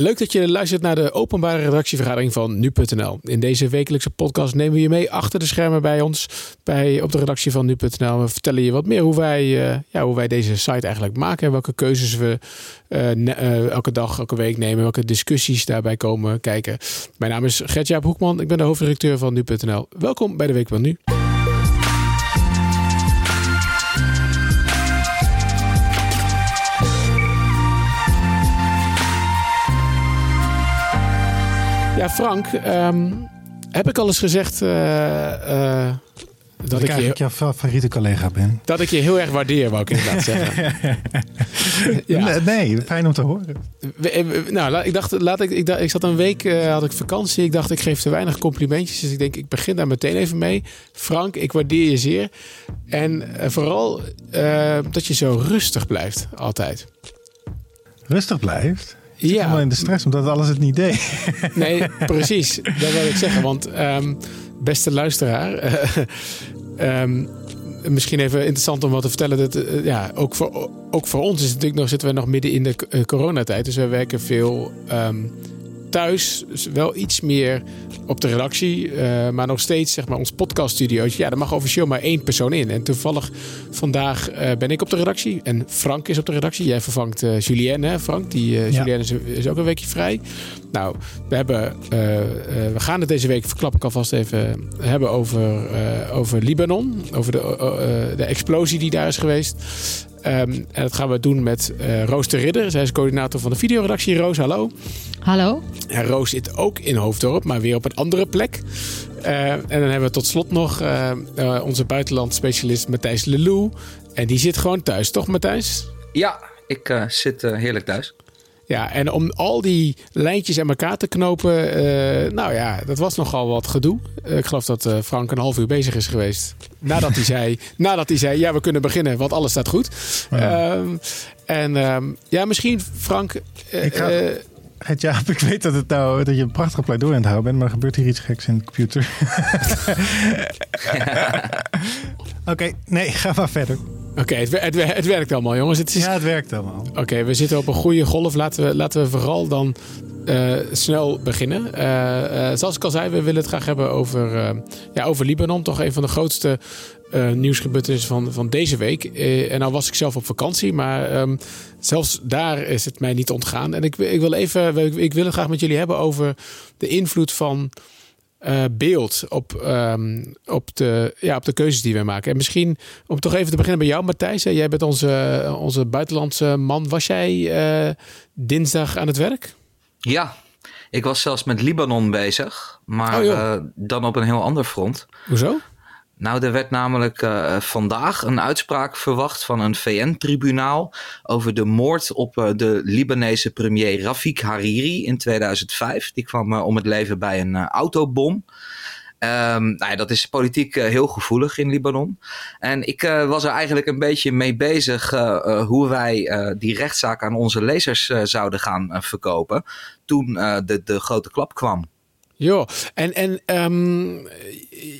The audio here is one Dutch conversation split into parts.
Leuk dat je luistert naar de openbare redactievergadering van nu.nl. In deze wekelijkse podcast nemen we je mee achter de schermen bij ons bij, op de redactie van nu.nl. We vertellen je wat meer hoe wij, uh, ja, hoe wij deze site eigenlijk maken en welke keuzes we uh, uh, elke dag, elke week nemen, welke discussies daarbij komen kijken. Mijn naam is Gert-Jaap Hoekman, ik ben de hoofdredacteur van nu.nl. Welkom bij de Week van Nu. Ja, Frank, um, heb ik al eens gezegd uh, uh, dat, dat ik, ik je, jouw favoriete collega ben. Dat ik je heel erg waardeer, wou ik inderdaad zeggen. ja. Nee, fijn om te horen. Nou, ik dacht, laat ik, ik, dacht, ik zat een week, uh, had ik vakantie. Ik dacht, ik geef te weinig complimentjes. Dus ik denk, ik begin daar meteen even mee. Frank, ik waardeer je zeer. En vooral dat je zo rustig blijft, altijd. Rustig blijft? Ja. helemaal in de stress omdat alles het niet deed. Nee, precies. Dat wil ik zeggen. Want um, beste luisteraar, um, misschien even interessant om wat te vertellen. Dat, uh, ja, ook, voor, ook voor ons is het natuurlijk nog, zitten we nog midden in de uh, coronatijd. Dus we werken veel um, thuis. Wel iets meer op de redactie. Uh, maar nog steeds, zeg maar, ons podcaststudiootje. Ja, daar mag officieel maar één persoon in. En toevallig vandaag uh, ben ik op de redactie. En Frank is op de redactie. Jij vervangt uh, Julienne, hè Frank? Die, ja. Julienne is, is, ook een weekje vrij. Nou, we, hebben, we gaan het deze week, verklap ik alvast even, hebben over, over Libanon. Over de, de explosie die daar is geweest. Um, en dat gaan we doen met uh, Roos de Ridder. Zij is coördinator van de videoredactie. Roos, hallo. Hallo. En Roos zit ook in Hoofddorp, maar weer op een andere plek. Uh, en dan hebben we tot slot nog uh, onze buitenlandspecialist Matthijs Lelou. En die zit gewoon thuis, toch Matthijs? Ja, ik zit heerlijk thuis. Ja, en om al die lijntjes aan elkaar te knopen, uh, nou ja, dat was nogal wat gedoe. Uh, ik geloof dat uh, Frank een half uur bezig is geweest. Nadat hij zei, nadat hij zei, ja, we kunnen beginnen, want alles staat goed. Ja. Um, en um, ja, misschien Frank. ik ga, het, ja, ik weet dat, het nou, dat je een prachtig pleidooi aan het houden bent, maar er gebeurt hier iets geks in de computer. Oké, okay, nee, ga maar verder. Oké, okay, het, het, het, werkt allemaal, jongens. Het is... Ja, het werkt allemaal. Oké, okay, we zitten op een goede golf. Laten we, laten we vooral dan uh, snel beginnen. Uh, uh, zoals ik al zei, we willen het graag hebben over, ja, over Libanon. Toch een van de grootste nieuwsgebeurtenissen van, van deze week. en nou was ik zelf op vakantie, maar um, zelfs daar is het mij niet ontgaan. En ik, ik wil even, ik, ik wil het graag met jullie hebben over de invloed van uh, beeld op, um, op, de, ja, op de keuzes die we maken. En misschien om toch even te beginnen bij jou, Matthijs. Jij bent onze, onze buitenlandse man. Was jij uh, dinsdag aan het werk? Ja, ik was zelfs met Libanon bezig, maar oh, uh, dan op een heel ander front. Hoezo? Nou, er werd namelijk uh, vandaag een uitspraak verwacht van een VN-tribunaal over de moord op uh, de Libanese premier Rafik Hariri in 2005. Die kwam uh, om het leven bij een autobom. Um, nou ja, dat is politiek heel gevoelig in Libanon. En ik was er eigenlijk een beetje mee bezig hoe wij die rechtszaak aan onze lezers zouden gaan verkopen. Toen de, de grote klap kwam. Ja, en, en um,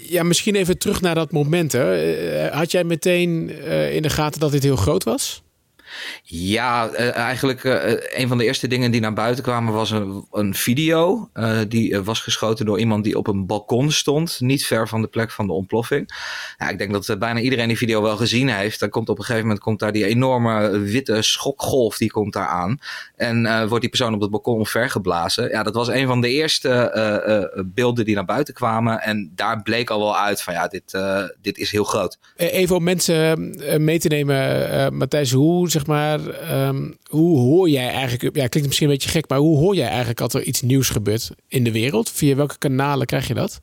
ja, misschien even terug naar dat moment. Hè. Had jij meteen in de gaten dat dit heel groot was? Ja, uh, eigenlijk uh, een van de eerste dingen die naar buiten kwamen was een, een video. Uh, die was geschoten door iemand die op een balkon stond, niet ver van de plek van de ontploffing. Ja, ik denk dat bijna iedereen die video wel gezien heeft. Dan komt op een gegeven moment komt daar die enorme witte schokgolf die komt daar aan. En wordt die persoon op het balkon vergeblazen. Ja, dat was een van de eerste beelden die naar buiten kwamen. En daar bleek al wel uit van ja, dit, dit is heel groot. Even om mensen mee te nemen, Matthijs, hoe zeg maar, um, hoe hoor jij eigenlijk, ja, klinkt misschien een beetje gek, maar hoe hoor jij eigenlijk dat er iets nieuws gebeurt in de wereld? Via welke kanalen krijg je dat?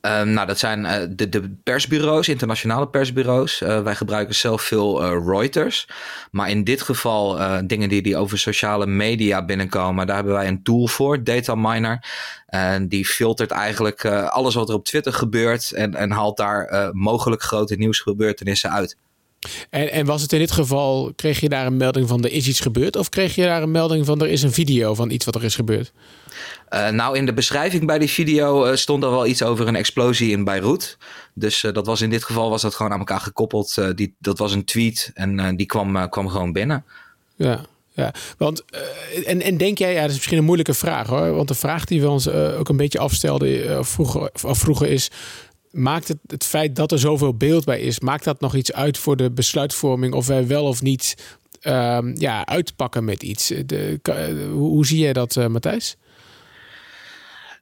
Um, nou, dat zijn uh, de, de, persbureaus, internationale persbureaus. Uh, wij gebruiken zelf veel uh, Reuters. Maar in dit geval dingen die, die over sociale media binnenkomen, daar hebben wij een tool voor, Data Miner. En die filtert eigenlijk alles wat er op Twitter gebeurt en, en haalt daar mogelijk grote nieuwsgebeurtenissen uit. En, en, was het in dit geval, kreeg je daar een melding van er is iets gebeurd? Of kreeg je daar een melding van er is een video van iets wat er is gebeurd? Uh, nou, in de beschrijving bij die video uh, stond er wel iets over een explosie in Beirut. Dus uh, dat was in dit geval was dat gewoon aan elkaar gekoppeld. die, dat was een tweet en die kwam, kwam gewoon binnen. Ja, Ja, want en, en denk jij, ja, dat is misschien een moeilijke vraag hoor. Want de vraag die we ons ook een beetje afstelden vroeger, vroeger is: maakt het, het feit dat er zoveel beeld bij is, maakt dat nog iets uit voor de besluitvorming of wij wel of niet um, ja, uitpakken met iets? De, hoe, hoe, zie jij dat, uh, Matthijs?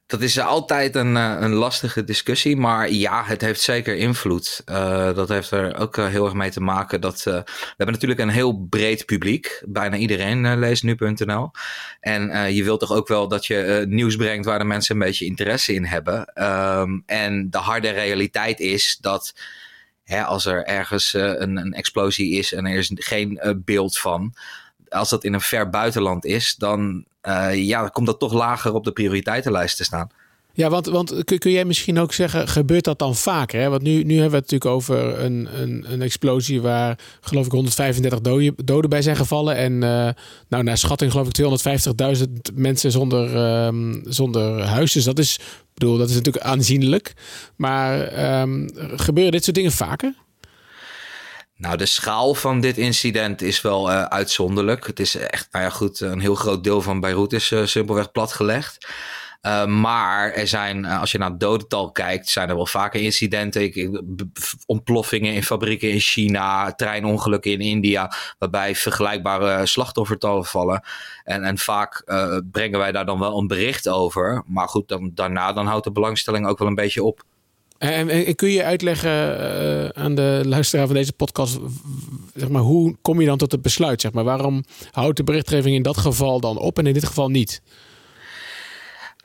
Dat is altijd een, eh, een lastige discussie, maar ja, het heeft zeker invloed. Uh, dat heeft er ook heel erg mee te maken dat we hebben natuurlijk een heel breed publiek. Bijna iedereen leest nu.nl. En je wilt toch ook wel dat je nieuws brengt waar de mensen een beetje interesse in hebben. Um, en de harde realiteit is dat hè, als er ergens een, een, explosie is en er is geen beeld van als dat in een ver buitenland is, dan uh, ja, komt dat toch lager op de prioriteitenlijst te staan. Ja, want, want kun, kun jij misschien ook zeggen, gebeurt dat dan vaker? Hè? Want nu, nu hebben we het natuurlijk over een, een, een explosie waar geloof ik 135 doden, bij zijn gevallen. En uh, nou, naar schatting geloof ik 250.000 mensen zonder, um, zonder huis. Dus dat is, bedoel, dat is natuurlijk aanzienlijk. Maar um, gebeuren dit soort dingen vaker? Nou, de schaal van dit incident is wel uh, uitzonderlijk. Het is echt, nou ja, goed, een heel groot deel van Beirut is uh, simpelweg platgelegd. Uh, maar er zijn, als je naar het dodental kijkt, zijn er wel vaker incidenten. Ontploffingen in fabrieken in China, treinongelukken in India, waarbij vergelijkbare slachtoffertallen vallen. En, en vaak brengen wij daar dan wel een bericht over. Maar goed, dan, daarna dan houdt de belangstelling ook wel een beetje op. En, kun je uitleggen uh, aan de luisteraar van deze podcast, zeg maar, hoe kom je dan tot het besluit? Zeg maar? Waarom houdt de berichtgeving in dat geval dan op en in dit geval niet?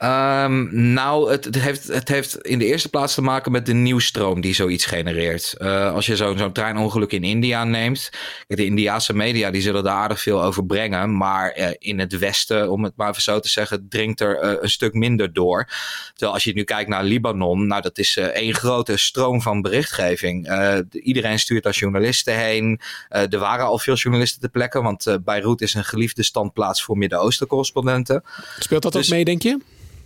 Um, nou, het, het, heeft, het heeft in de eerste plaats te maken met de nieuwstroom die zoiets genereert. Uh, als je zo'n zo'n treinongeluk in India neemt. De Indiaanse media die zullen daar aardig veel over brengen. Maar uh, in het Westen, om het maar even zo te zeggen, dringt er uh, een stuk minder door. Terwijl als je nu kijkt naar Libanon, nou dat is één grote stroom van berichtgeving. iedereen stuurt daar journalisten heen. er waren al veel journalisten te plekken, want Beirut is een geliefde standplaats voor Midden-Oosten correspondenten. Speelt dat dus, ook mee, denk je?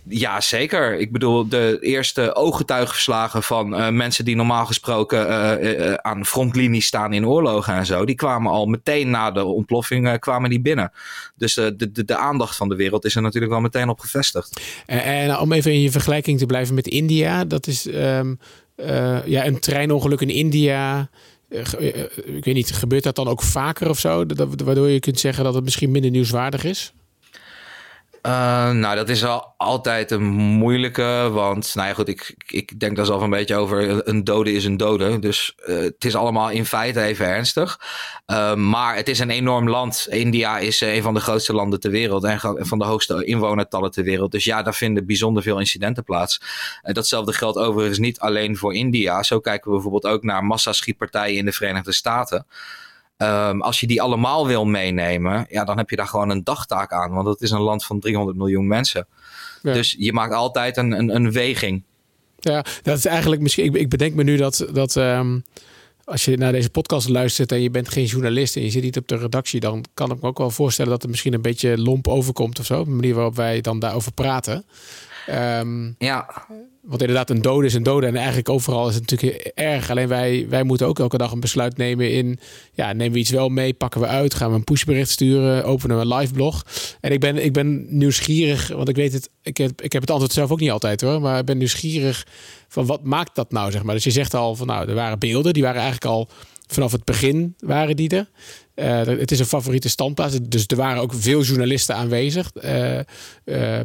Ja, zeker. Ik bedoel, de eerste ooggetuigenverslagen van uh, mensen die normaal gesproken uh, uh, aan frontlinie staan in oorlogen en zo, die kwamen al meteen na de ontploffing kwamen die binnen. Dus de, de, de aandacht van de wereld is er natuurlijk wel meteen op gevestigd. En, en om even in je vergelijking te blijven met India, dat is um, ja, een treinongeluk in India. ik weet niet, gebeurt dat dan ook vaker of zo? Dat, waardoor je kunt zeggen dat het misschien minder nieuwswaardig is? Uh, nou, dat is al altijd een moeilijke, want nou goed, ik, ik denk daar zelf een beetje over. Een dode is een dode, dus uh, het is allemaal in feite even ernstig. Uh, maar het is een enorm land. India is een van de grootste landen ter wereld en van de hoogste inwonertallen ter wereld. Dus ja, daar vinden bijzonder veel incidenten plaats. datzelfde geldt overigens niet alleen voor India. Zo kijken we bijvoorbeeld ook naar massaschietpartijen in de Verenigde Staten. Um, als je die allemaal wil meenemen, ja, dan heb je daar gewoon een dagtaak aan. Want het is een land van 300 miljoen mensen. Dus je maakt altijd een, een, een, weging. Ja, dat is eigenlijk misschien. Ik, ik bedenk me nu dat. dat um, als je naar deze podcast luistert en je bent geen journalist en je zit niet op de redactie, dan kan ik me ook wel voorstellen dat het misschien een beetje lomp overkomt of zo. De manier waarop wij dan daarover praten. Um, ja. Want inderdaad, een dode is een dode. En eigenlijk overal is het natuurlijk erg. Alleen wij, wij moeten ook elke dag een besluit nemen in... Ja, nemen we iets wel mee? Pakken we uit? Gaan we een pushbericht sturen? Openen we een live blog? En ik ben, ik ben nieuwsgierig, want ik weet het... Ik heb, ik heb het antwoord zelf ook niet altijd hoor. Maar ik ben nieuwsgierig van wat maakt dat nou, zeg maar. Dus je zegt al van nou, er waren beelden. Die waren eigenlijk al vanaf het begin waren die er. Uh, het is een favoriete standplaats. Dus er waren ook veel journalisten aanwezig. Uh, uh,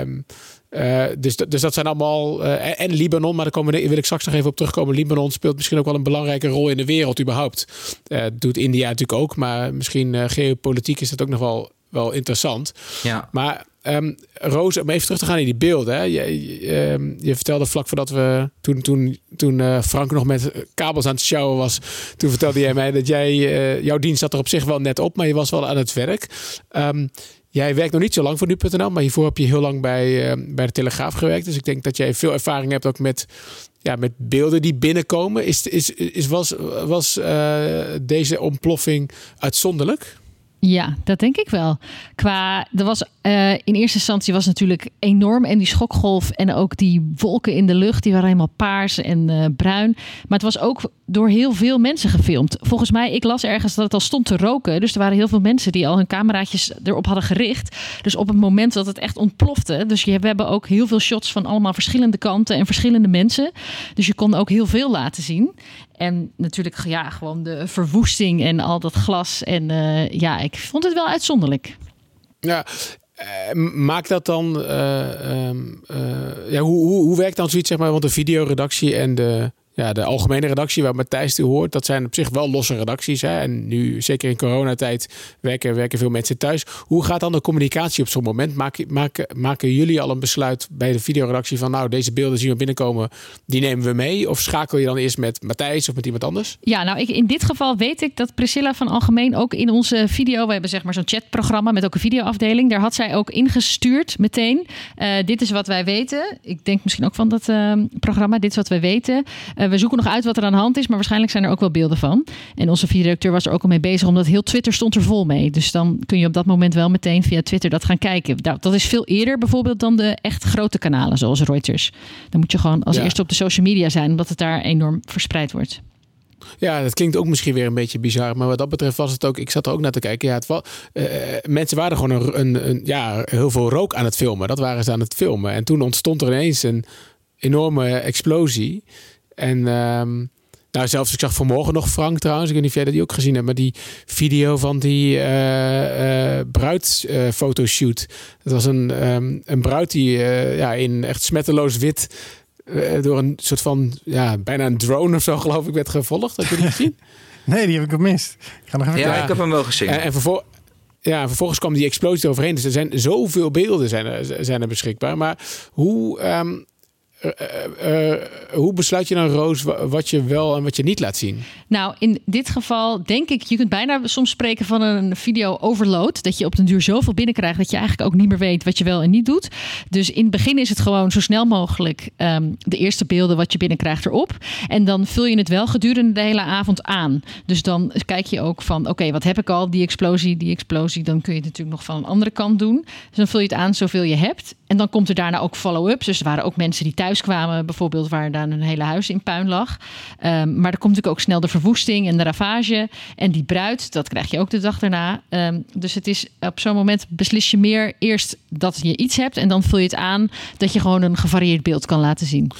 um, uh, dus, dus dat zijn allemaal. Uh, en Libanon, maar daar komen, wil ik straks nog even op terugkomen. Libanon speelt misschien ook wel een belangrijke rol in de wereld, überhaupt. Uh, doet India natuurlijk ook, maar misschien geopolitiek is dat ook nog wel, wel interessant. Ja. Maar um, Roos, om even terug te gaan in die beelden. Je, um, je vertelde vlak voordat we. Toen, toen, toen Frank nog met kabels aan het sjouwen was. Toen vertelde jij mij dat jij. jouw dienst zat er op zich wel net op, maar je was wel aan het werk. Um, Jij werkt nog niet zo lang voor nu.nl, maar hiervoor heb je heel lang bij, bij de Telegraaf gewerkt. Dus ik denk dat jij veel ervaring hebt ook met, ja, met beelden die binnenkomen. Is, is, is, was was uh, deze ontploffing uitzonderlijk? Ja, dat denk ik wel. Qua, er was uh, in eerste instantie was natuurlijk enorm en die schokgolf en ook die wolken in de lucht, die waren helemaal paars en uh, bruin. Maar het was ook door heel veel mensen gefilmd. Volgens mij, ik las ergens dat het al stond te roken. Dus er waren heel veel mensen die al hun cameraatjes erop hadden gericht. Dus op het moment dat het echt ontplofte. Dus we hebben ook heel veel shots van allemaal verschillende kanten en verschillende mensen. Dus je kon ook heel veel laten zien. En natuurlijk, ja, gewoon de verwoesting en al dat glas. En uh, ja, ik vond het wel uitzonderlijk. Ja, uh, maakt dat dan. Uh, um, ja, hoe, hoe, hoe werkt dan zoiets, zeg maar? Want de videoredactie en de ja, de algemene redactie waar Matthijs toe hoort, dat zijn op zich wel losse redacties. Hè? En nu, zeker in coronatijd, werken, werken veel mensen thuis. Hoe gaat dan de communicatie op zo'n moment? Maken, maken, maken jullie al een besluit bij de videoredactie van nou, deze beelden zien we binnenkomen, die nemen we mee? Of schakel je dan eerst met Matthijs of met iemand anders? Ja, nou, ik, in dit geval weet ik dat Priscilla van Algemeen ook in onze video, we hebben zeg maar zo'n chatprogramma met ook een videoafdeling, daar had zij ook ingestuurd meteen. Uh, dit is wat wij weten. Ik denk misschien ook van dat uh, programma, dit is wat wij weten. Uh, we zoeken nog uit wat er aan de hand is, maar waarschijnlijk zijn er ook wel beelden van. En onze videoredacteur was er ook al mee bezig, omdat heel Twitter stond er vol mee. Dus dan kun je op dat moment wel meteen via Twitter dat gaan kijken. Dat is veel eerder bijvoorbeeld dan de echt grote kanalen zoals Reuters. Dan moet je gewoon als eerste op de social media zijn, omdat het daar enorm verspreid wordt. Ja, dat klinkt ook misschien weer een beetje bizar. Maar wat dat betreft was het ook. Ik zat er ook naar te kijken. Ja, het was, uh, mensen waren gewoon een, een, een, ja, heel veel rook aan het filmen. Dat waren ze aan het filmen. En toen ontstond er ineens een enorme explosie. En um, nou, zelfs ik zag vanmorgen nog Frank trouwens. Ik weet niet of jij dat die ook gezien hebt. Maar die video van die uh, uh, bruidfotoshoot. dat was een, um, een bruid die uh, ja, in echt smetteloos wit... door een soort van, ja, bijna een drone of zo geloof ik werd gevolgd. Had je die gezien? nee, die heb ik gemist. Ik ga nog even ja, kijken. ik heb hem wel gezien. En, en vervolgens... Ja, vervolgens kwam die explosie overheen. Dus er zijn zoveel beelden zijn er, zijn er beschikbaar. Maar hoe, um, uh, uh, hoe besluit je dan, Roos, wat je wel en wat je niet laat zien? Nou, in dit geval denk ik, je kunt bijna soms spreken van een video overload. Dat je op den duur zoveel binnenkrijgt dat je eigenlijk ook niet meer weet wat je wel en niet doet. Dus in het begin is het gewoon zo snel mogelijk um, de eerste beelden wat je binnenkrijgt erop. En dan vul je het wel gedurende de hele avond aan. Dus dan kijk je ook van, oké, wat heb ik al? Die explosie, die explosie. Dan kun je het natuurlijk nog van een andere kant doen. Dus dan vul je het aan zoveel je hebt. En dan komt er daarna ook follow-up. Dus er waren ook mensen die thuis kwamen, bijvoorbeeld waar dan een hele huis in puin lag. Um, maar er komt natuurlijk ook snel de verwoesting en de ravage. En die bruid, dat krijg je ook de dag daarna. Um, dus het is op zo'n moment beslis je meer eerst dat je iets hebt. En dan vul je het aan dat je gewoon een gevarieerd beeld kan laten zien.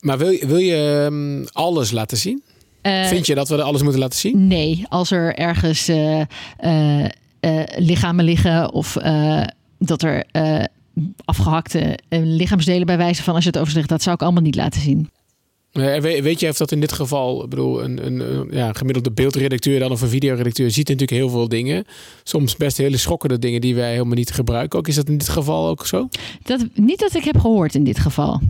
Maar wil je, wil je um, alles laten zien? Uh, Vind je dat we er alles moeten laten zien? Nee, als er ergens uh, uh, lichamen liggen of dat er afgehakte eh, lichaamsdelen bij wijze van als je het overzicht, dat zou ik allemaal niet laten zien. Weet, weet je of dat in dit geval, ik bedoel, een, een, ja, gemiddelde beeldredacteur dan of een videoredacteur ziet natuurlijk heel veel dingen. Soms best hele schokkende dingen die wij helemaal niet gebruiken. Ook is dat in dit geval ook zo? Dat, niet dat ik heb gehoord in dit geval.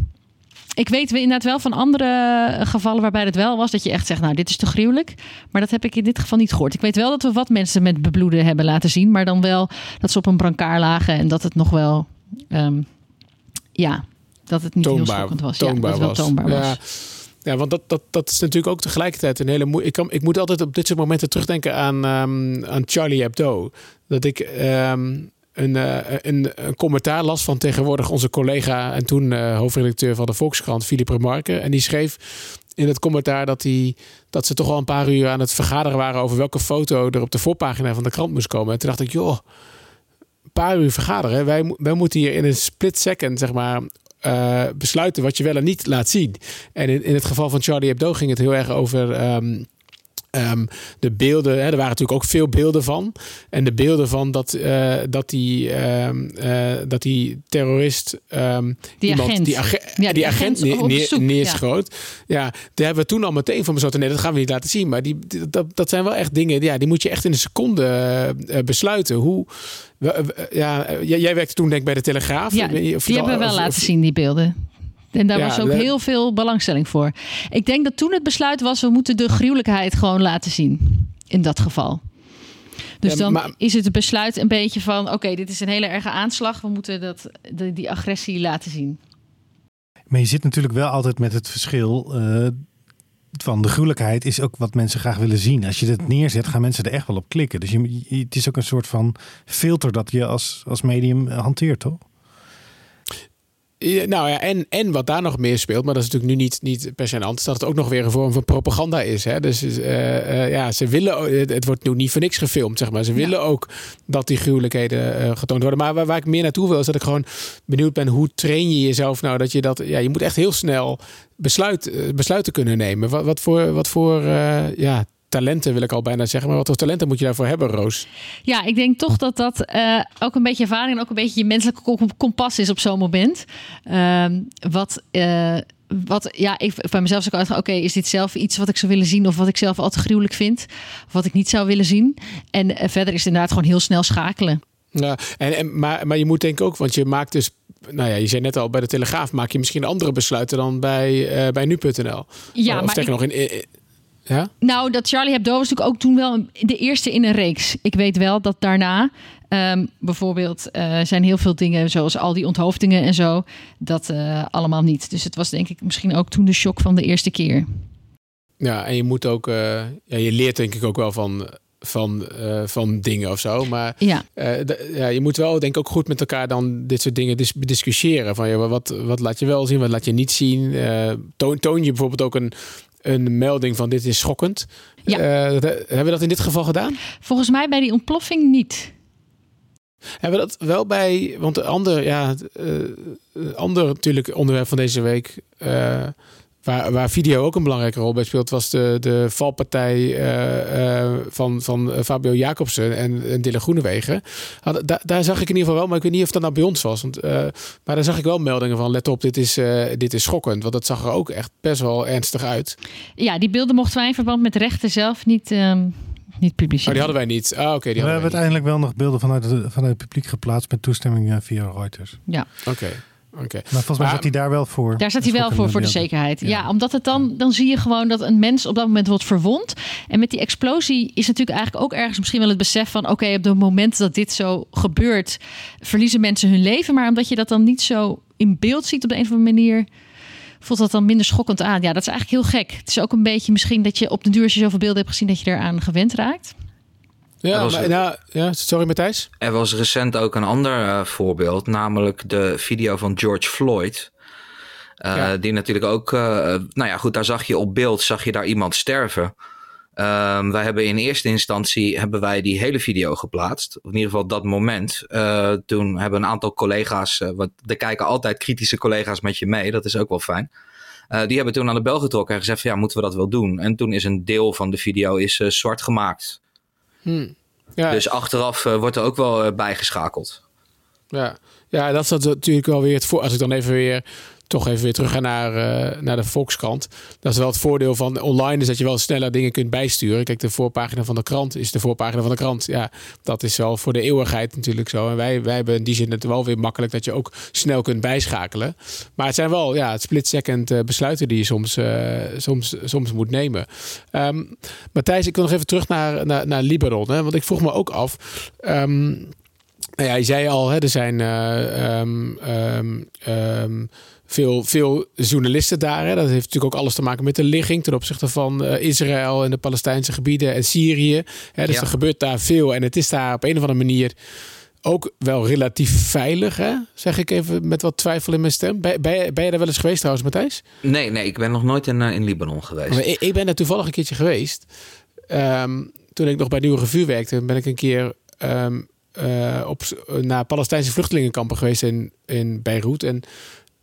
Ik weet inderdaad wel van andere gevallen waarbij het wel was dat je echt zegt, nou dit is te gruwelijk. Maar dat heb ik in dit geval niet gehoord. Ik weet wel dat we wat mensen met bebloeden hebben laten zien, maar dan wel dat ze op een brancard lagen en dat het nog wel Um, ja, dat het niet toonbaar, heel schokkend was. Toonbaar ja, dat was. toonbaar ja. was. Ja, want dat, dat, dat is natuurlijk ook tegelijkertijd een hele moe ik, kan, ik moet altijd op dit soort momenten terugdenken aan, um, aan Charlie Hebdo. Dat ik um, een, uh, een, een, commentaar las van tegenwoordig onze collega en toen uh, hoofdredacteur van de Volkskrant, Philippe Remarque. En die schreef in het commentaar dat, hij, dat ze toch al een paar uur aan het vergaderen waren over welke foto er op de voorpagina van de krant moest komen. En toen dacht ik, joh paar uur vergaderen. Wij, moeten hier in een split second, zeg maar, uh, besluiten wat je wel en niet laat zien. En in, in het geval van Charlie Hebdo ging het heel erg over. Um, Um, de beelden, hè, er waren natuurlijk ook veel beelden van. En de beelden van dat, uh, dat, die, um, uh, dat die terrorist. Um, die iemand, agent. Die, ja, die agent, agent neer, neerschoot. Ja. ja, daar hebben we toen al meteen van besloten. Nee, dat gaan we niet laten zien. Maar die, dat, dat zijn wel echt dingen. Ja, die moet je echt in een seconde uh, besluiten. Hoe. Ja, jij werkte toen denk ik bij de Telegraaf. Ja, die of hebben we wel of, laten zien, die beelden. En daar ja, was ook heel veel belangstelling voor. Ik denk dat toen het besluit was, we moeten de gruwelijkheid gewoon laten zien. In dat geval. Dus ja, dan maar, is het besluit een beetje van: oké, okay, dit is een hele erge aanslag. We moeten dat, de, die agressie laten zien. Maar je zit natuurlijk wel altijd met het verschil. Uh, van de gruwelijkheid is ook wat mensen graag willen zien. Als je het neerzet, gaan mensen er echt wel op klikken. Dus je, het is ook een soort van filter dat je als, als medium hanteert, toch? Ja, nou ja, en, en wat daar nog meer speelt, maar dat is natuurlijk nu niet, niet per se aan is dat het ook nog weer een vorm van propaganda is. Hè? Dus uh, uh, ja, ze willen, het wordt nu niet voor niks gefilmd, zeg maar. Ze willen ook dat die gruwelijkheden uh, getoond worden. Maar waar, waar, ik meer naartoe wil, is dat ik gewoon benieuwd ben, hoe train je jezelf nou dat je dat, ja, je moet echt heel snel besluit, besluiten kunnen nemen. Wat, wat voor, wat voor ja, talenten, wil ik al bijna zeggen. Maar wat voor talenten moet je daarvoor hebben, Roos? Ja, ik denk toch dat dat uh, ook een beetje ervaring en ook een beetje je menselijke kompas is op zo'n moment. Uh, wat. Uh, wat, ja, ik bij mezelf zou ik oké, is dit zelf iets wat ik zou willen zien of wat ik zelf altijd gruwelijk vind, of wat ik niet zou willen zien? En uh, verder is het inderdaad gewoon heel snel schakelen. Ja, en, en, maar, maar je moet denk ik ook, want je maakt dus, nou ja, je zei net al, bij de Telegraaf maak je misschien andere besluiten dan bij, uh, bij nu.nl. Ja, of maar ik, nog in, in, ja? Nou, dat Charlie Hebdo was natuurlijk ook toen wel de eerste in een reeks. Ik weet wel dat daarna um, bijvoorbeeld uh, zijn heel veel dingen, zoals al die onthoofdingen en zo, dat uh, allemaal niet. Dus het was denk ik misschien ook toen de shock van de eerste keer. Ja, en je moet ook, uh, ja, je leert denk ik ook wel van, van, van dingen of zo. Maar ja. ja, je moet wel denk ik ook goed met elkaar dan dit soort dingen dis discussiëren. Van ja, wat, wat laat je wel zien, wat laat je niet zien. toon, toon je bijvoorbeeld ook een een melding van dit is schokkend. Ja. Uh, hebben we dat in dit geval gedaan? Volgens mij bij die ontploffing niet. Hebben we dat wel bij, want de andere, ja, uh, ander natuurlijk onderwerp van deze week, uh, Waar, waar video ook een belangrijke rol bij speelt, was de, de valpartij uh, uh, van, van Fabio Jacobsen en, en Dille Groenewegen. Da, daar zag ik in ieder geval wel, maar ik weet niet of dat nou bij ons was. Want, uh, maar daar zag ik wel meldingen van, let op, dit is, dit is schokkend. Want dat zag er ook echt best wel ernstig uit. Ja, die beelden mochten wij in verband met rechten zelf niet... Um niet publiceren. Oh, die hadden wij niet. Ah, oké. Okay, we hebben uiteindelijk wel nog beelden vanuit, de, vanuit het publiek geplaatst met toestemming via Reuters. Ja. Oké. Okay. Okay. Maar volgens mij zat hij daar wel voor. Daar zat hij wel voor, voor de zekerheid. Ja. ja. omdat het dan, dan zie je gewoon dat een mens op dat moment wordt verwond. En met die explosie is natuurlijk eigenlijk ook ergens misschien wel het besef van: oké, okay, op het moment dat dit zo gebeurt, verliezen mensen hun leven. Maar omdat je dat dan niet zo in beeld ziet op de een of andere manier, voelt dat dan minder schokkend aan. Ja, dat is eigenlijk heel gek. Het is ook een beetje misschien dat je op de duur, als je zoveel beelden hebt gezien, dat je eraan gewend raakt. Ja, was, maar, nou, ja, sorry Matthijs. Er was recent ook een ander uh, voorbeeld, namelijk de video van George Floyd. Uh, ja. Die natuurlijk ook, uh, nou ja, goed, daar zag je op beeld, zag je daar iemand sterven. Um, wij hebben in eerste instantie hebben wij die hele video geplaatst. Of in ieder geval dat moment. toen hebben een aantal collega's, want er kijken altijd kritische collega's met je mee. Dat is ook wel fijn. die hebben toen aan de bel getrokken en gezegd van, ja, moeten we dat wel doen? En toen is een deel van de video is zwart gemaakt. Hmm. Ja. Dus achteraf uh, wordt er ook wel uh, bijgeschakeld. Ja. ja, dat is natuurlijk wel weer het voor. Als ik dan even weer toch even weer terug ga naar, uh, naar de Volkskrant. Dat is wel het voordeel van online, is dat je wel sneller dingen kunt bijsturen. Kijk, de voorpagina van de krant is de voorpagina van de krant. Ja, dat is wel voor de eeuwigheid natuurlijk zo. En wij, wij hebben in die zin wel weer makkelijk dat je ook snel kunt bijschakelen. Maar het zijn wel ja, het split-second uh, besluiten die je soms, uh, soms, soms moet nemen. Um, Matthijs, ik wil nog even terug naar, naar, naar. Hè, want ik vroeg me ook af. Um, ja, je zei al, hè, er zijn um, veel, veel journalisten daar. Hè. Dat heeft natuurlijk ook alles te maken met de ligging ten opzichte van uh, Israël en de Palestijnse gebieden en Syrië. Hè, dus ja. er gebeurt daar veel en het is daar op een of andere manier ook wel relatief veilig, hè? zeg ik even met wat twijfel in mijn stem. Ben, ben, ben je daar wel eens geweest trouwens, Matthijs? Nee, nee, ik ben nog nooit in, uh, in Libanon geweest. Maar ik, ik ben er toevallig een keertje geweest. Um, toen ik nog bij Nieuwe Revue werkte, ben ik een keer um, uh, op, naar Palestijnse vluchtelingenkampen geweest in, in Beirut. En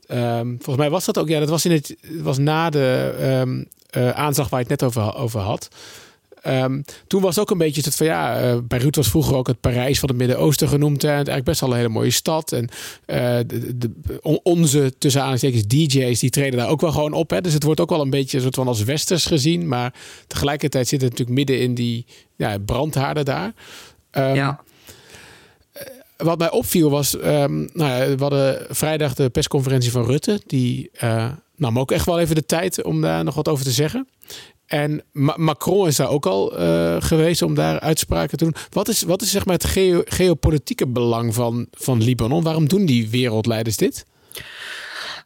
um, volgens mij was dat ook, ja, dat was, in het, was na de um, uh, aanslag waar je het net over, over had. Um, toen was ook een beetje het van ja, uh, Beirut was vroeger ook het Parijs van het Midden-Oosten genoemd. En eigenlijk best wel een hele mooie stad. En uh, de, onze tussen aanstekens DJ's die treden daar ook wel gewoon op. Hè. Dus het wordt ook wel een beetje een soort van als westers gezien. Maar tegelijkertijd zit het natuurlijk midden in die ja, brandhaarden daar. Ja wat mij opviel was, um, nou ja, we hadden vrijdag de persconferentie van Rutte. Die uh, nam ook echt wel even de tijd om daar nog wat over te zeggen. En Ma Macron is daar ook al uh, geweest om daar uitspraken te doen. Wat is, wat is zeg maar het geo geopolitieke belang van, van Libanon? Waarom doen die wereldleiders dit?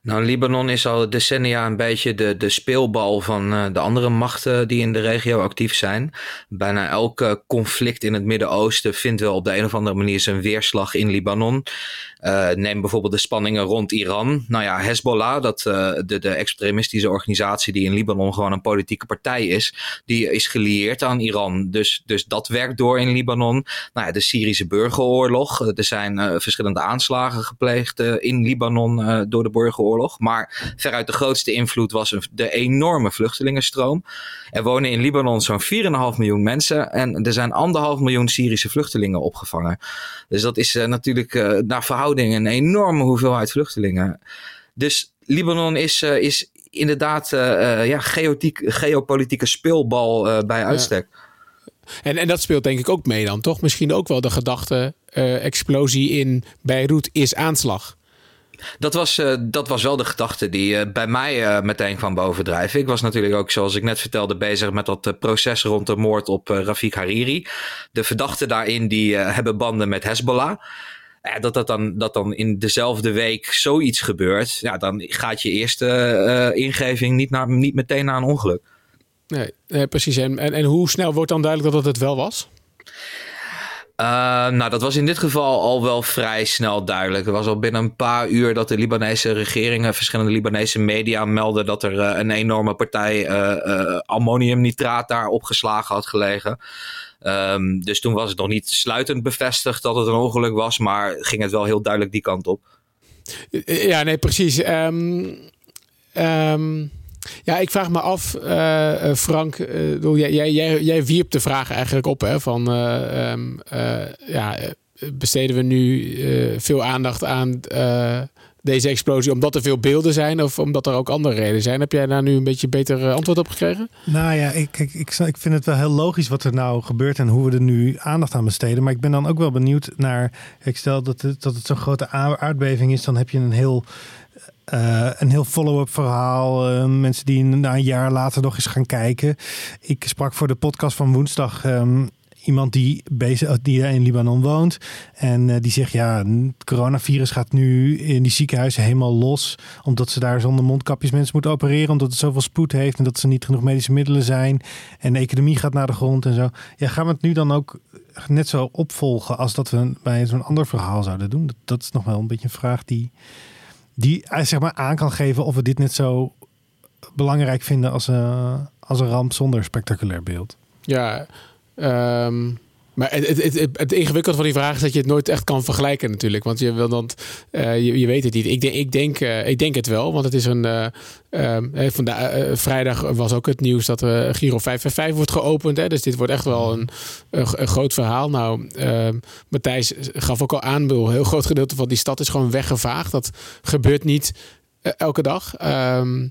Nou, Libanon is al decennia een beetje de, de speelbal van uh, de andere machten die in de regio actief zijn. Bijna elk conflict in het Midden-Oosten vindt wel op de een of andere manier zijn weerslag in Libanon. Uh, neem bijvoorbeeld de spanningen rond Iran. Nou ja, Hezbollah, dat, uh, de, de extremistische organisatie die in Libanon gewoon een politieke partij is, die is gelieerd aan Iran. Dus, dus dat werkt door in Libanon. Nou ja, de Syrische burgeroorlog. Er zijn verschillende aanslagen gepleegd in Libanon door de burgeroorlog. Maar veruit de grootste invloed was de enorme vluchtelingenstroom. Er wonen in Libanon zo'n 4,5 miljoen mensen. En er zijn anderhalf miljoen Syrische vluchtelingen opgevangen. Dus dat is uh, natuurlijk uh, naar verhouding een enorme hoeveelheid vluchtelingen. Dus Libanon is, uh, is inderdaad ja, geopolitieke speelbal bij uitstek. Ja. En, en dat speelt denk ik ook mee dan, toch? Misschien ook wel de gedachte, explosie in Beirut is aanslag. Dat was, uh, dat was wel de gedachte die uh, bij mij uh, meteen kwam bovendrijven. Ik was natuurlijk ook, zoals ik net vertelde, bezig met dat proces rond de moord op Rafik Hariri. De verdachten daarin die hebben banden met Hezbollah. dat, dat, dan, dat dan in dezelfde week zoiets gebeurt, ja, dan gaat je eerste ingeving niet, naar, niet meteen naar een ongeluk. Nee, precies. En, en, hoe snel wordt dan duidelijk dat het wel was? Uh, nou, dat was in dit geval al wel vrij snel duidelijk. Het was al binnen een paar uur dat de Libanese regeringen, verschillende Libanese media melden dat er uh, een enorme partij uh, ammoniumnitraat daar opgeslagen had gelegen. Um, dus toen was het nog niet sluitend bevestigd dat het een ongeluk was, maar ging het wel heel duidelijk die kant op. Ja, nee, precies. Um... Ja, ik vraag me af, uh, Frank, uh, jij, jij, jij wierp de vraag eigenlijk op hè, van um, ja, besteden we nu veel aandacht aan deze explosie omdat er veel beelden zijn of omdat er ook andere redenen zijn? Heb jij daar nu een beetje beter antwoord op gekregen? Nou ja, ik, ik, ik, ik vind het wel heel logisch wat er nou gebeurt en hoe we er nu aandacht aan besteden. Maar ik ben dan ook wel benieuwd naar, ik stel dat het, dat het zo'n grote aardbeving is, dan heb je een heel uh, een heel follow-up verhaal. Uh, mensen die na een jaar later nog eens gaan kijken. Ik sprak voor de podcast van woensdag um, iemand die, bezig, die in Libanon woont. En die zegt, ja, het coronavirus gaat nu in die ziekenhuizen helemaal los. Omdat ze daar zonder mondkapjes mensen moeten opereren. Omdat het zoveel spoed heeft en dat ze niet genoeg medische middelen zijn. En de economie gaat naar de grond en zo. Ja, gaan we het nu dan ook net zo opvolgen als dat we bij zo'n ander verhaal zouden doen? Dat is nog wel een beetje een vraag die die eh, zeg maar aan kan geven of we dit net zo belangrijk vinden als, uh, als een ramp zonder spectaculair beeld. Ja, um, maar het, het, het, het, ingewikkelde van die vraag is dat je het nooit echt kan vergelijken natuurlijk. Want je wil dan, uh, je, weet het niet. Ik denk, ik, denk, uh, ik denk het wel, want het is een... Uh, vandaag, vrijdag was ook het nieuws dat Giro 555 wordt geopend. Hè? Dus dit wordt echt wel een, een, groot verhaal. Nou, ehm, Matthijs gaf ook al aan, een heel groot gedeelte van die stad is gewoon weggevaagd. Dat gebeurt niet elke dag. Um,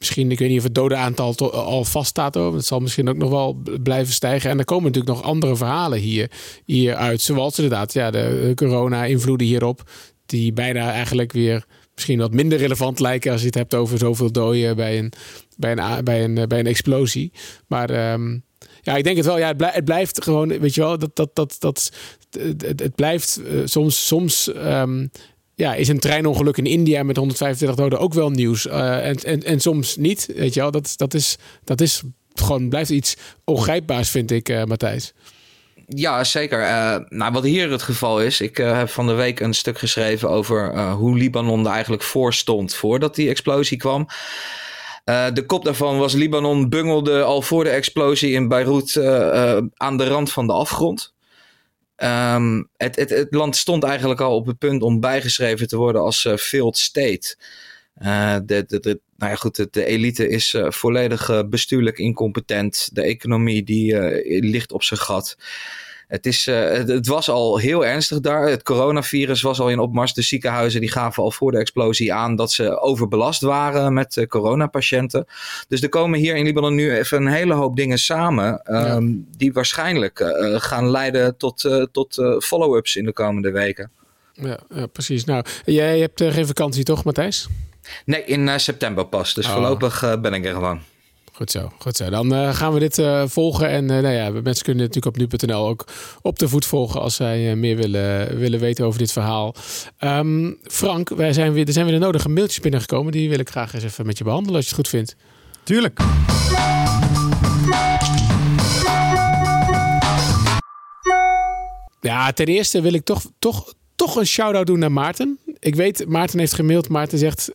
misschien, ik weet niet of het dodenaantal al vaststaat. Hoor. Het zal misschien ook nog wel blijven stijgen. En er komen natuurlijk nog andere verhalen hier, hier uit. Zoals inderdaad ja, de corona-invloeden hierop. Die bijna eigenlijk weer misschien wat minder relevant lijken als je het hebt over zoveel doden bij een, bij een, bij een, bij een explosie. Maar um, ja, ik denk het wel. Ja, het, blijft gewoon, weet je wel, dat, dat, dat, dat, het, het blijft uh, soms, soms um, ja, is een treinongeluk in India met 125 doden ook wel nieuws. Uh, en, en, en soms niet, weet je wel. Dat, dat, is, dat is gewoon, blijft iets ongrijpbaars, vind ik, uh, Matthijs. Ja, zeker. Uh, nou, wat hier het geval is, ik heb van de week een stuk geschreven over hoe Libanon er eigenlijk voor stond voordat die explosie kwam. de kop daarvan was Libanon bungelde al voor de explosie in Beirut aan de rand van de afgrond. Um, het, het, het, land stond eigenlijk al op het punt om bijgeschreven te worden als uh, failed state. Uh, de, de, nou ja, goed, de, elite is uh, volledig bestuurlijk incompetent. De economie die ligt op zijn gat. Het, is, uh, het, was al heel ernstig daar. Het coronavirus was al in opmars. De ziekenhuizen die gaven al voor de explosie aan dat ze overbelast waren met uh, coronapatiënten. Dus er komen hier in Libanon nu even een hele hoop dingen samen. Um, die waarschijnlijk uh, gaan leiden tot, tot follow-ups in de komende weken. Ja, ja, precies. Nou, jij hebt geen vakantie toch, Matthijs? Nee, in september pas. Dus oh. voorlopig ben ik er gewoon. Goed zo, goed zo. Dan uh, gaan we dit uh, volgen. En uh, nou ja, mensen kunnen natuurlijk op nu.nl ook op de voet volgen als zij meer willen, willen weten over dit verhaal. Um, Frank, wij zijn weer, er zijn weer de nodige mailtjes binnengekomen. Die wil ik graag eens even met je behandelen als je het goed vindt. Tuurlijk. Ja, ten eerste wil ik toch, toch, toch een shout-out doen naar Maarten. Ik weet, Maarten heeft gemaild. Maarten zegt...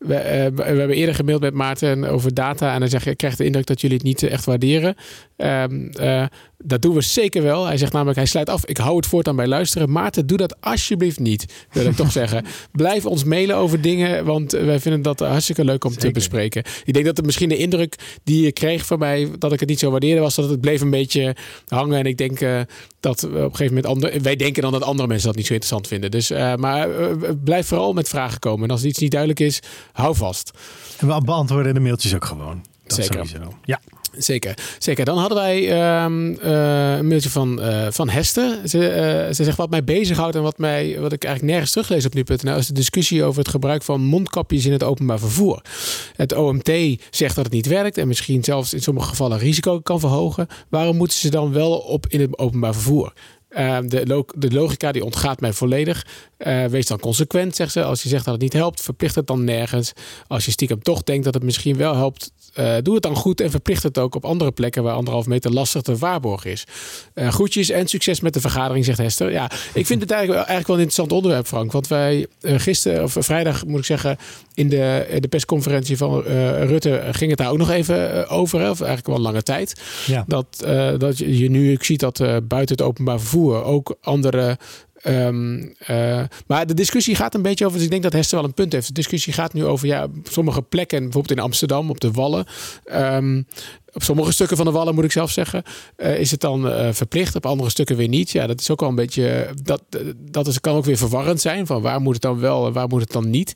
We, uh, we, hebben eerder gemaild met Maarten over data. En dan zeg je, ik krijg de indruk dat jullie het niet echt waarderen. Um, uh, dat doen we zeker wel. Hij zegt namelijk, hij sluit af. Ik hou het voortaan bij luisteren. Maarten, doe dat alsjeblieft niet. Wil ik toch zeggen. Blijf ons mailen over dingen. Want wij vinden dat hartstikke leuk om te bespreken. Ik denk dat het misschien de indruk die je kreeg van mij. Dat ik het niet zo waardeerde was. Dat het bleef een beetje hangen. En ik denk uh, dat we op een gegeven moment. Andere, wij denken dan dat andere mensen dat niet zo interessant vinden. Dus, uh, maar blijf vooral met vragen komen. En als iets niet duidelijk is, hou vast. En we beantwoorden de mailtjes ook gewoon. Dat Zeker. Sowieso. Ja. Zeker, zeker. Dan hadden wij uh, uh, een mailtje van, uh, van Hester. Ze, uh, ze zegt wat mij bezighoudt en wat, mij, wat ik eigenlijk nergens teruglees op nu.nl... is de discussie over het gebruik van mondkapjes in het openbaar vervoer. Het OMT zegt dat het niet werkt en misschien zelfs in sommige gevallen risico kan verhogen. Waarom moeten ze dan wel op in het openbaar vervoer? Uh, de, lo de, logica die ontgaat mij volledig. Uh, wees dan consequent, zegt ze. Als je zegt dat het niet helpt, verplicht het dan nergens. Als je stiekem toch denkt dat het misschien wel helpt, uh, doe het dan goed en verplicht het ook op andere plekken waar anderhalf meter lastig te waarborg is. Uh, groetjes en succes met de vergadering, zegt Hester. Ja, ik vind het eigenlijk, eigenlijk wel een interessant onderwerp, Frank. Want wij gisteren, of vrijdag moet ik zeggen, in de, de persconferentie van Rutte ging het daar ook nog even over. Hè, of eigenlijk wel een lange tijd. Ja. Dat, dat je nu ik ziet dat buiten het openbaar vervoer ook andere Um, uh, maar de discussie gaat een beetje over. Dus ik denk dat Hester wel een punt heeft. De discussie gaat nu over ja, sommige plekken, bijvoorbeeld in Amsterdam, op de Wallen. Um, op sommige stukken van de Wallen, moet ik zelf zeggen, uh, is het dan uh, verplicht. Op andere stukken weer niet. Ja, dat is ook wel een beetje. Dat, dat is, kan ook weer verwarrend zijn. Van waar moet het dan wel en waar moet het dan niet?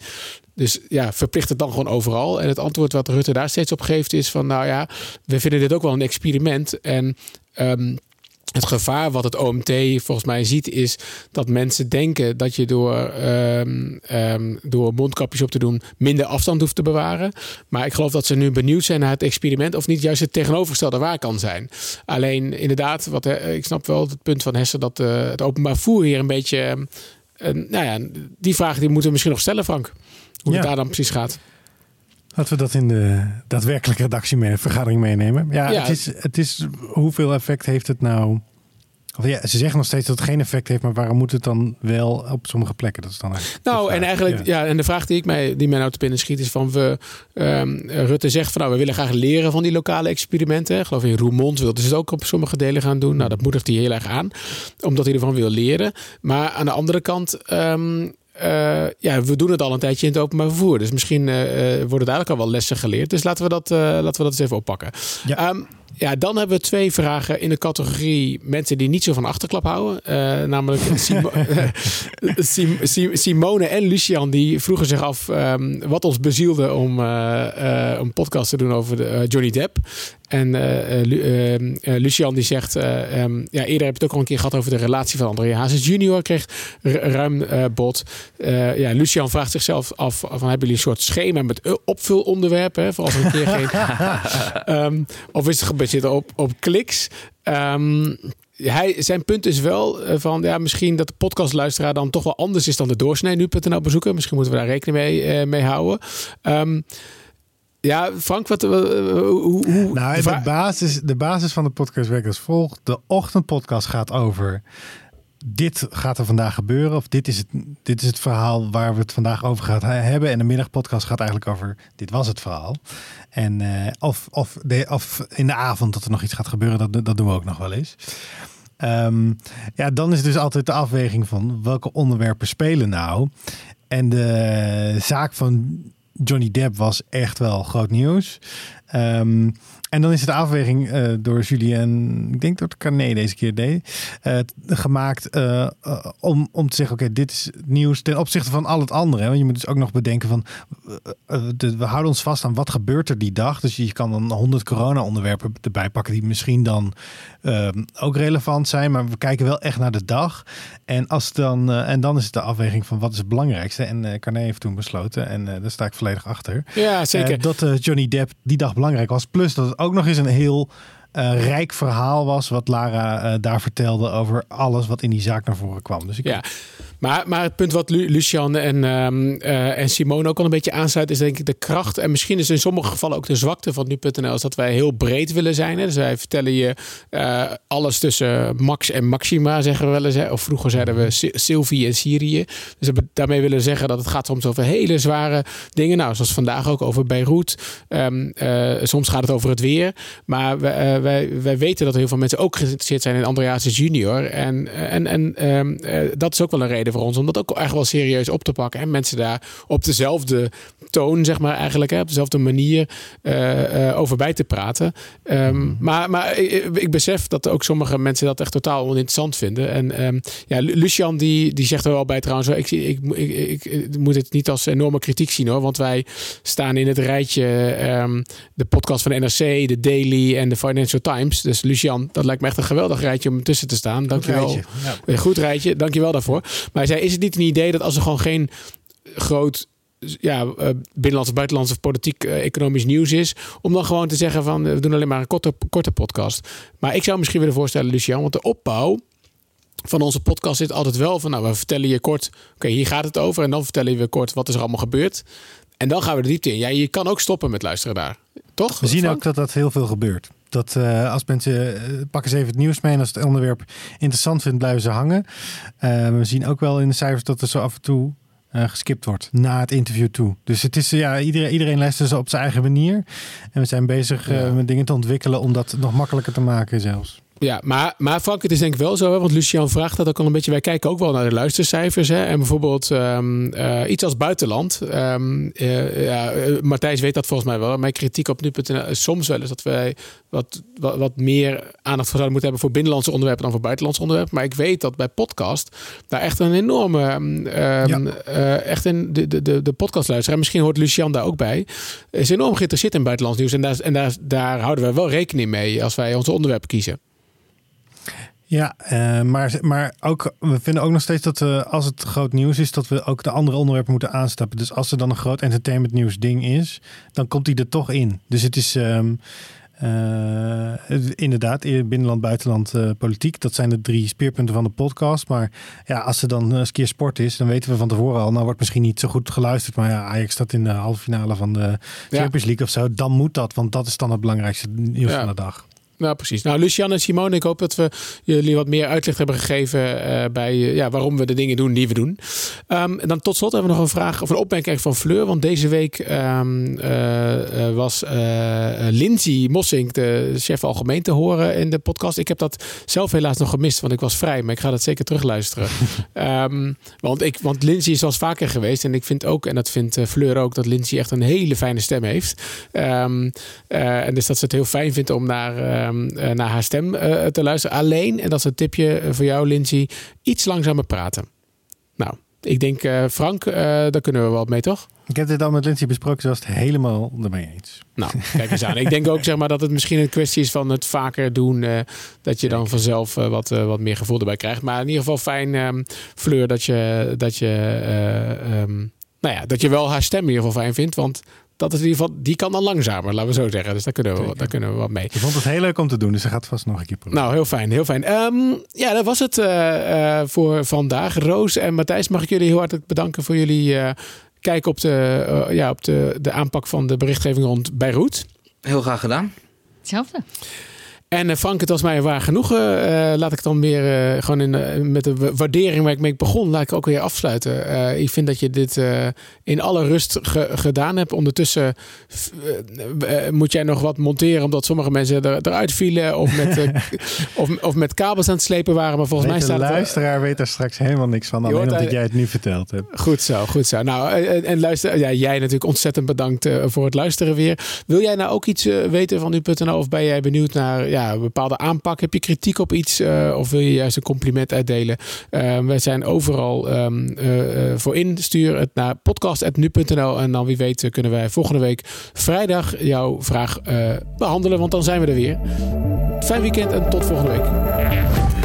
Dus ja, verplicht het dan gewoon overal. En het antwoord wat Rutte daar steeds op geeft is van nou ja, we vinden dit ook wel een experiment. En um, het gevaar wat het OMT volgens mij ziet is dat mensen denken dat je door, um, um, door mondkapjes op te doen minder afstand hoeft te bewaren. Maar ik geloof dat ze nu benieuwd zijn naar het experiment of niet juist het tegenovergestelde waar kan zijn. Alleen inderdaad, wat, ik snap wel het punt van Hester dat uh, het openbaar voer hier een beetje... Uh, nou ja, die vraag die moeten we misschien nog stellen Frank. Hoe ja. het daar dan precies gaat. Laten we dat in de daadwerkelijke redactie mee, vergadering meenemen. Ja, ja, Het, is, het is hoeveel effect heeft het nou? Of ja, ze zeggen nog steeds dat het geen effect heeft, maar waarom moet het dan wel op sommige plekken? Dat is dan eigenlijk nou, en eigenlijk, ja. en de vraag die ik mij, die mij nou te binnen schiet, is van we, um, Rutte zegt van nou, we willen graag leren van die lokale experimenten. Ik geloof in Roermond wilde ze het ook op sommige delen gaan doen. Nou, dat moedigt hij heel erg aan, omdat hij ervan wil leren. Maar aan de andere kant, um, uh, ja, we doen het al een tijdje in het openbaar vervoer. Dus misschien uh, worden er eigenlijk al wel lessen geleerd. Dus laten we dat, uh, laten we dat eens even oppakken. Ja. Um, ja, dan hebben we twee vragen in de categorie mensen die niet zo van achterklap houden. Uh, namelijk Simo Sim Sim Simone en Lucian, die vroegen zich af um, wat ons bezielde om uh, uh, een podcast te doen over de, Johnny Depp. En Lucian die zegt, um, ja, eerder heb je het ook al een keer gehad over de relatie van André Hazes junior, kreeg ruim bod. ja, Lucian vraagt zichzelf af, van, hebben jullie een soort schema met opvulonderwerpen, voor als er een keer geen... um, of is het gebaseerd op, op kliks? Um, hij, zijn punt is wel van ja, misschien dat de podcastluisteraar dan toch wel anders is dan de doorsnee nu.nl bezoeken. Misschien moeten we daar rekening mee, mee houden. Ja, Frank, wat, hoe, hoe, Nou, de basis, de basis van de podcast werkt als volgt. De ochtendpodcast gaat over dit gaat er vandaag gebeuren. Of dit is, het, dit is het verhaal waar we het vandaag over gaan hebben. En de middagpodcast gaat eigenlijk over dit was het verhaal. En uh, of, of, de, of in de avond dat er nog iets gaat gebeuren, dat, dat doen we ook nog wel eens. Um, ja, dan is dus altijd de afweging van welke onderwerpen spelen nou. En de zaak van Johnny Depp was echt wel groot nieuws. Um, en dan is het de afweging uh, door Julien, ik denk dat Carné deze keer deed, uh, gemaakt uh, om, om te zeggen: oké, okay, dit is nieuws ten opzichte van al het andere. Want je moet dus ook nog bedenken van, de, we houden ons vast aan wat gebeurt er die dag. Dus je kan dan 100 corona-onderwerpen erbij pakken die misschien dan ook relevant zijn, maar we kijken wel echt naar de dag. En, als dan, en dan is het de afweging van wat is het belangrijkste. En Carné heeft toen besloten, en daar sta ik volledig achter. Ja, zeker. Eh, dat eh, Johnny Depp die dag belangrijk was. Plus dat het ook nog eens een heel rijk verhaal was. Wat Lara eh, daar vertelde over alles wat in die zaak naar voren kwam. Dus ik Ja, maar, maar het punt wat Lu- Lucian en, ehm, eh, en Simone ook al een beetje aansluit, is denk ik de kracht. En misschien is in sommige gevallen ook de zwakte van nu.nl, is dat wij heel breed willen zijn. Hè? Dus wij vertellen je eh, alles tussen Max en Maxima, zeggen we wel eens. Of vroeger zeiden we Sy- Sylvie en Syrië. Dus we daarmee willen zeggen dat het gaat soms over hele zware dingen. Nou, zoals vandaag ook over Beirut. Ehm, eh, soms gaat het over het weer. Maar eh, wij, wij weten dat er heel veel mensen ook geïnteresseerd zijn in Andreas junior. En, en, en ehm, eh, dat is ook wel een reden voor ons om dat ook echt wel serieus op te pakken. En mensen daar op dezelfde toon, zeg maar eigenlijk, hè, op dezelfde manier eh, eh, over bij te praten. Ehm, Maar, maar ik, ik besef dat ook sommige mensen dat echt totaal oninteressant vinden. En ehm, ja, Lu- Lucian die, die zegt er wel bij trouwens, ik, ik, ik, ik, moet het niet als enorme kritiek zien hoor, want wij staan in het rijtje de podcast van de NRC, de Daily en de Financial Times. Dus Lucian, dat lijkt me echt een geweldig rijtje om tussen te staan. Dankjewel. rijtje, ja. Een goed rijtje, dankjewel daarvoor. Maar hij zei, is het niet een idee dat als er gewoon geen groot ja, eh, binnenlands of buitenlands of politiek eh, economisch nieuws is, om dan gewoon te zeggen van eh, we doen alleen maar een korte, korte podcast. Maar ik zou misschien willen voorstellen, Lucian, want de opbouw van onze podcast zit altijd wel van, nou, we vertellen je kort, oké, hier gaat het over, en dan vertellen we kort wat is er allemaal gebeurd. En dan gaan we de diepte in. Ja, je kan ook stoppen met luisteren daar. Toch? We zien Frank? ook dat dat heel veel gebeurt. Dat eh, als mensen eh, pakken ze even het nieuws mee en als het onderwerp interessant vindt, blijven ze hangen. Eh, we zien ook wel in de cijfers dat er zo af en toe geskipt wordt na het interview toe. Dus het is ja, iedereen, iedereen luistert ze op zijn eigen manier. En we zijn bezig Ja. met dingen te ontwikkelen om dat nog makkelijker te maken zelfs. Ja, maar, maar Frank, het is denk ik wel zo, hè, want Lucian vraagt dat ook al een beetje. Wij kijken ook wel naar de luistercijfers. Hè, en bijvoorbeeld ehm, eh, iets als buitenland. Eh, ja, eh, Matthijs weet dat volgens mij wel. Mijn kritiek op nu.nl is soms wel eens dat wij wat, wat, wat meer aandacht voor zouden moeten hebben voor binnenlandse onderwerpen dan voor buitenlandse onderwerpen. Maar ik weet dat bij podcast daar echt een enorme, ehm, ehm, eh, echt in de, de, de, de podcastluisteraar, misschien hoort Lucian daar ook bij, is enorm geïnteresseerd in buitenlands nieuws. En, daar, en daar, daar houden we wel rekening mee als wij onze onderwerpen kiezen. Ja, eh, maar, maar ook, we vinden ook nog steeds dat we, als het groot nieuws is, dat we ook de andere onderwerpen moeten aanstappen. Dus als er dan een groot entertainment nieuws ding is, dan komt die er toch in. Dus het is ehm, eh, inderdaad, eh, binnenland, buitenland, eh, politiek. Dat zijn de drie speerpunten van de podcast. Maar ja, als er dan eens een keer sport is, dan weten we van tevoren al, nou wordt misschien niet zo goed geluisterd. Maar ja, Ajax staat in de halve finale van de Champions League of zo. Dan moet dat, want dat is dan het belangrijkste nieuws Ja. van de dag. Nou, precies. Nou, Lucian en Simone, ik hoop dat we jullie wat meer uitleg hebben gegeven eh, bij eh, ja, waarom we de dingen doen die we doen. Ehm, en dan tot slot hebben we nog een vraag of een opmerking van Fleur. Want deze week ehm, eh, was Lindsay Mossink, de chef algemeen, te horen in de podcast. Ik heb dat zelf helaas nog gemist, want ik was vrij. Maar ik ga dat zeker terugluisteren. Ehm, want, ik, want Lindsay is eens vaker geweest. En ik vind ook, en dat vindt Fleur ook, dat Lindsay echt een hele fijne stem heeft. Ehm, en dus dat ze het heel fijn vindt om naar, ehm, eh, naar haar stem eh, te luisteren. Alleen, en dat is een tipje eh, voor jou, Lindsay, iets langzamer praten. Nou, ik denk, Frank, daar kunnen we wat mee, toch? Ik heb dit al met Lindsay besproken, ze was het helemaal ermee eens. Nou, kijk eens aan. Ik denk ook zeg maar, dat het misschien een kwestie is van het vaker doen. dat je dan vanzelf wat, wat meer gevoel erbij krijgt. Maar in ieder geval fijn, ehm, Fleur, dat je, dat, je, eh, ehm, nou ja, dat je wel haar stem in ieder geval fijn vindt. Want dat is in ieder geval, die kan dan langzamer, laten we zo zeggen. Dus daar kunnen we, Zeker. daar kunnen we wat mee. Ik vond het heel leuk om te doen, dus ze gaat vast nog een keer proberen. Nou, heel fijn, heel fijn. Ehm, ja, dat was het eh, eh, voor vandaag. Roos en Matthijs, mag ik jullie heel hartelijk bedanken voor jullie eh kijk op, de, ja, op de, de aanpak van de berichtgeving rond Beirut. Heel graag gedaan. Hetzelfde. En eh, Frank, het was mij waar genoegen. Eh, laat ik dan weer eh, gewoon in, eh, met de wa- waardering waar ik mee begon, laat ik ook weer afsluiten. Eh, ik vind dat je dit eh, in alle rust ge- gedaan hebt. Ondertussen eh, eh, moet jij nog wat monteren, omdat sommige mensen er, eruit vielen of met, eh, of, of met kabels aan het slepen waren. Maar volgens mij Weet de staat het- luisteraar weet er straks helemaal niks van, alleen omdat jij het nu verteld hebt. Goed zo, goed zo. Nou, eh, en, en luister, ja, jij natuurlijk ontzettend bedankt eh, voor het luisteren weer. Wil jij nou ook iets eh, weten van nu.nl of ben jij benieuwd naar ja, een bepaalde aanpak? Heb je kritiek op iets eh, of wil je juist een compliment uitdelen? Eh, wij zijn overal ehm, eh, voor in. Stuur het naar podcast.nu.nl en dan wie weet kunnen wij volgende week vrijdag jouw vraag eh, behandelen, want dan zijn we er weer. Fijn weekend en tot volgende week.